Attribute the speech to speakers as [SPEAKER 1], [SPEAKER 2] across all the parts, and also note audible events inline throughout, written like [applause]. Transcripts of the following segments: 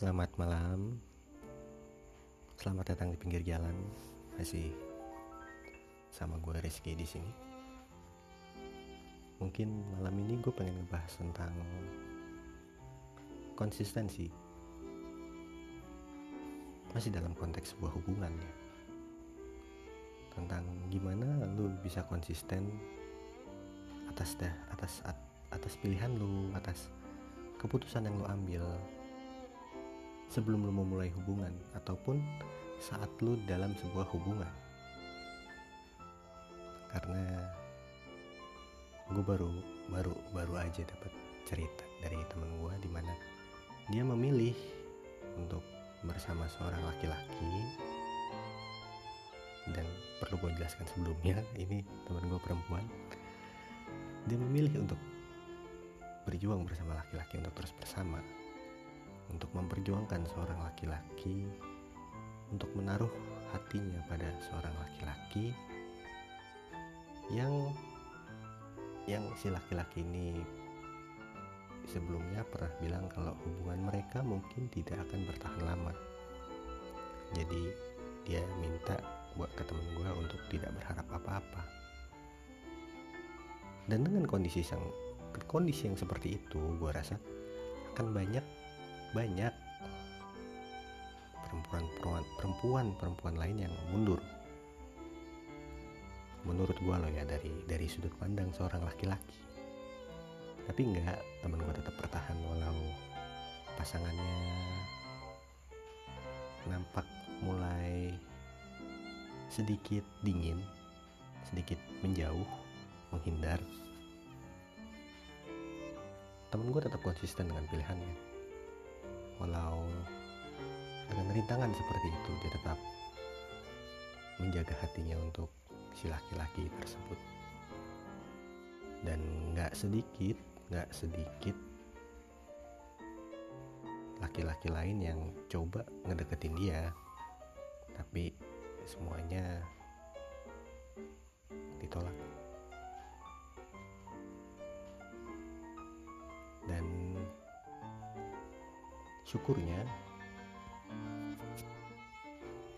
[SPEAKER 1] Selamat malam. Selamat datang di pinggir jalan. Masih sama gue Rizky di sini. Mungkin malam ini gue pengen ngebahas tentang konsistensi. Masih dalam konteks sebuah hubungan ya. Tentang gimana lu bisa konsisten atas dah atas atas pilihan lu, atas keputusan yang lu ambil sebelum lu memulai hubungan ataupun saat lu dalam sebuah hubungan. Karena gue baru baru baru aja dapat cerita dari temen gue di mana dia memilih untuk bersama seorang laki-laki. Dan perlu gue jelaskan sebelumnya ini temen gue perempuan. Dia memilih untuk berjuang bersama laki-laki untuk terus bersama untuk memperjuangkan seorang laki-laki untuk menaruh hatinya pada seorang laki-laki yang yang si laki-laki ini sebelumnya pernah bilang kalau hubungan mereka mungkin tidak akan bertahan lama. Jadi dia minta buat ke temen gue untuk tidak berharap apa-apa. Dan dengan kondisi yang kondisi yang seperti itu gue rasa akan banyak banyak perempuan-perempuan perempuan-perempuan lain yang mundur. Menurut gue loh ya dari dari sudut pandang seorang laki-laki. Tapi enggak temen gue tetap bertahan walau pasangannya nampak mulai sedikit dingin sedikit menjauh menghindar. Temen gue tetap konsisten dengan pilihannya walau dengan rintangan seperti itu dia tetap menjaga hatinya untuk si laki-laki tersebut. Dan nggak sedikit nggak sedikit laki-laki lain yang coba ngedeketin dia. Tapi semuanya ditolak syukurnya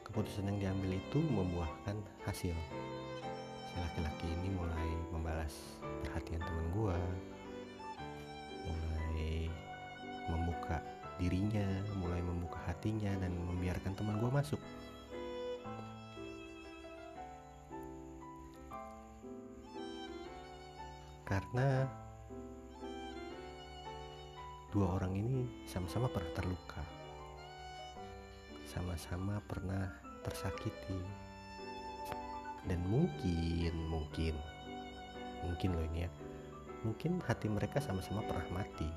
[SPEAKER 1] keputusan yang diambil itu membuahkan hasil. Si laki-laki ini mulai membalas perhatian teman gua mulai membuka dirinya mulai membuka hatinya dan membiarkan teman gua masuk. Karena dua orang ini sama-sama pernah terluka. Sama-sama pernah tersakiti. Dan mungkin mungkin mungkin loh ini ya. Mungkin hati mereka sama-sama pernah mati.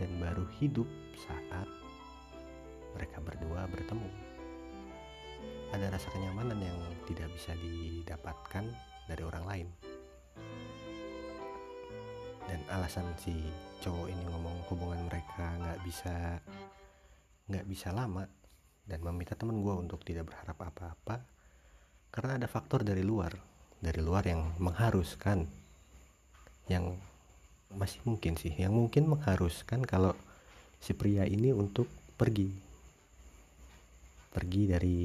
[SPEAKER 1] Dan baru hidup saat mereka berdua bertemu. Ada rasa kenyamanan yang tidak bisa didapatkan dari orang lain dan alasan si cowok ini ngomong hubungan mereka nggak bisa nggak bisa lama dan meminta temen gue untuk tidak berharap apa-apa karena ada faktor dari luar dari luar yang mengharuskan yang masih mungkin sih yang mungkin mengharuskan kalau si pria ini untuk pergi. Pergi dari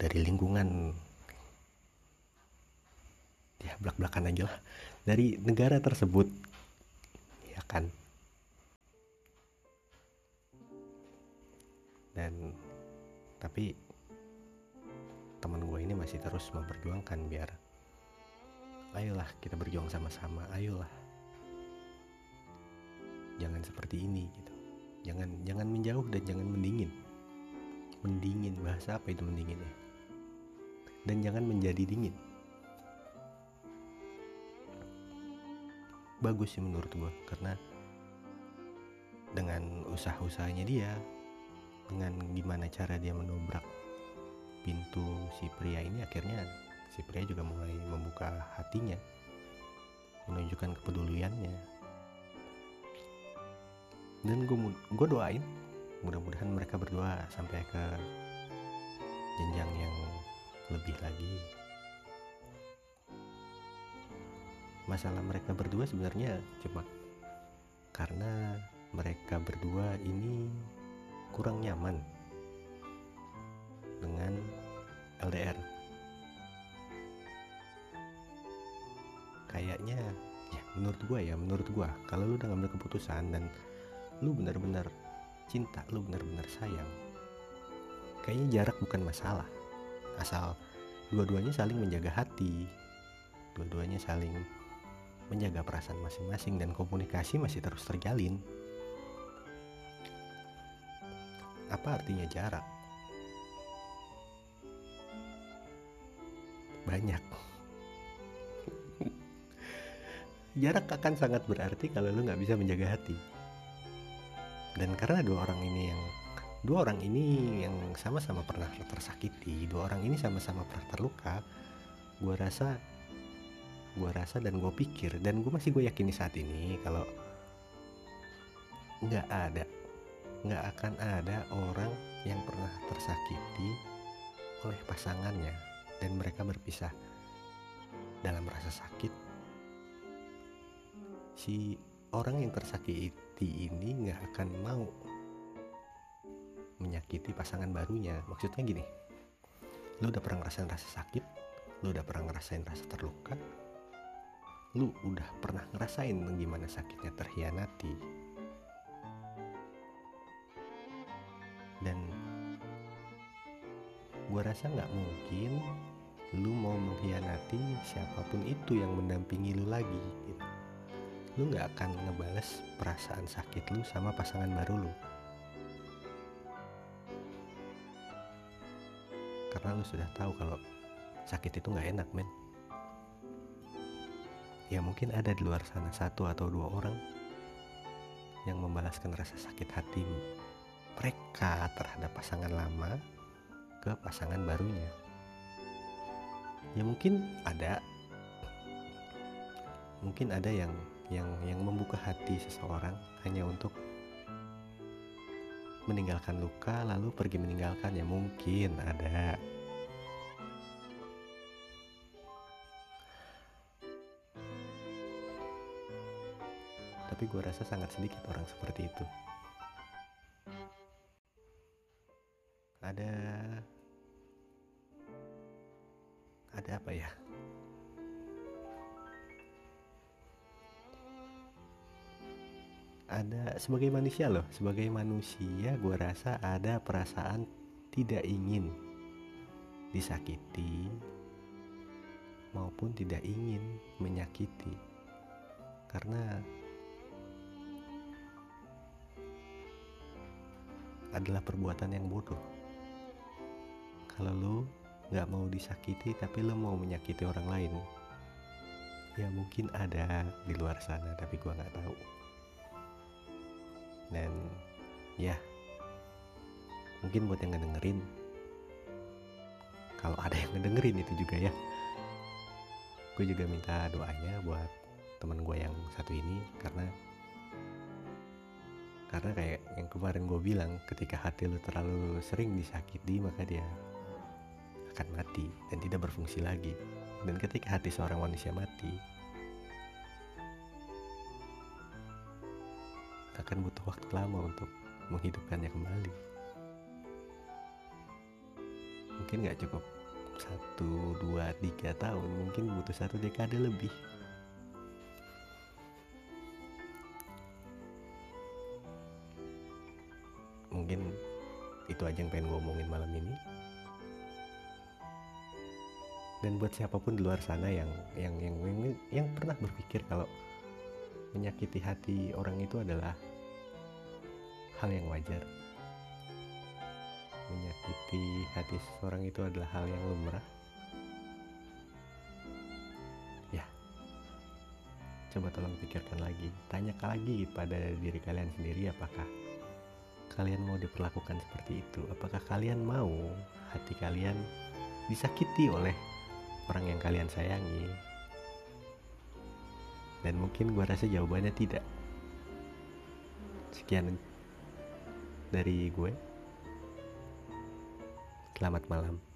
[SPEAKER 1] dari lingkungan. Ya belak-belakan aja lah dari negara tersebut. Ya kan? Dan tapi teman gue ini masih terus memperjuangkan biar ayolah kita berjuang sama-sama ayolah. Jangan seperti ini gitu. Jangan jangan menjauh dan jangan mendingin. Mendingin bahasa apa itu mendingin ya dan jangan menjadi dingin bagus sih menurut gue karena dengan usaha-usahanya dia dengan gimana cara dia menobrak pintu si pria ini akhirnya si pria juga mulai membuka hatinya menunjukkan kepeduliannya. Dan gue gue doain mudah-mudahan mereka berdua sampai ke jenjang yang lebih lagi masalah mereka berdua sebenarnya cuma karena mereka berdua ini kurang nyaman dengan LDR kayaknya ya menurut gua ya menurut gua kalau lu udah ngambil keputusan dan lu benar-benar cinta lu benar-benar sayang kayaknya jarak bukan masalah. Asal dua-duanya saling menjaga hati dua-duanya saling menjaga perasaan masing-masing dan komunikasi masih terus terjalin. Apa artinya jarak? Banyak. [laughs] Jarak akan sangat berarti kalau lu nggak bisa menjaga hati. Dan karena dua orang ini yang dua orang ini yang sama-sama pernah tersakiti dua orang ini sama-sama pernah terluka gue rasa gue rasa dan gue pikir dan gue masih gue yakini saat ini kalau nggak ada nggak akan ada orang yang pernah tersakiti oleh pasangannya dan mereka berpisah dalam rasa sakit. Si orang yang tersakiti ini nggak akan mau menyakiti pasangan barunya. Maksudnya gini lu udah pernah ngerasain rasa sakit lu udah pernah ngerasain rasa terluka lu udah pernah ngerasain gimana sakitnya terhianati? Dan gue rasa nggak mungkin lu mau mengkhianati siapa pun itu yang mendampingi lu lagi gitu. lu nggak akan ngebales perasaan sakit lu sama pasangan baru lu. Karena lu sudah tahu kalau sakit itu nggak enak men ya mungkin ada di luar sana satu atau dua orang yang membalaskan rasa sakit hati mereka terhadap pasangan lama ke pasangan barunya. Ya mungkin ada. Mungkin ada yang yang yang membuka hati seseorang hanya untuk meninggalkan luka lalu pergi meninggalkan. Ya mungkin ada tapi gue rasa sangat sedikit orang seperti itu. Ada ada apa ya? Ada sebagai manusia loh sebagai manusia gue rasa ada perasaan tidak ingin disakiti maupun tidak ingin menyakiti. Karena adalah perbuatan yang bodoh. Kalau lu nggak mau disakiti tapi lo mau menyakiti orang lain ya mungkin ada di luar sana tapi gua nggak tahu. Dan ya mungkin buat yang ngedengerin kalau ada yang ngedengerin itu juga ya. Gue juga minta doanya buat teman gue yang satu ini karena karena kayak yang kemarin gue bilang ketika hati lu terlalu sering disakiti maka dia akan mati dan tidak berfungsi lagi. Dan ketika hati seorang manusia mati, akan butuh waktu lama untuk menghidupkannya kembali. Mungkin gak cukup satu, dua, tiga tahun, mungkin butuh satu dekade lebih. Mungkin itu aja yang pengen gue omongin malam ini. Dan buat siapa pun di luar sana yang yang yang yang, yang pernah berpikir kalau menyakiti hati orang itu adalah hal yang wajar. Menyakiti hati seseorang itu adalah hal yang lumrah. Ya. Coba tolong pikirkan lagi. Tanya lagi pada diri kalian sendiri apakah kalian mau diperlakukan seperti itu? Apakah kalian mau hati kalian disakiti oleh orang yang kalian sayangi? Dan mungkin gue rasa jawabannya tidak. Sekian dari gue. Selamat malam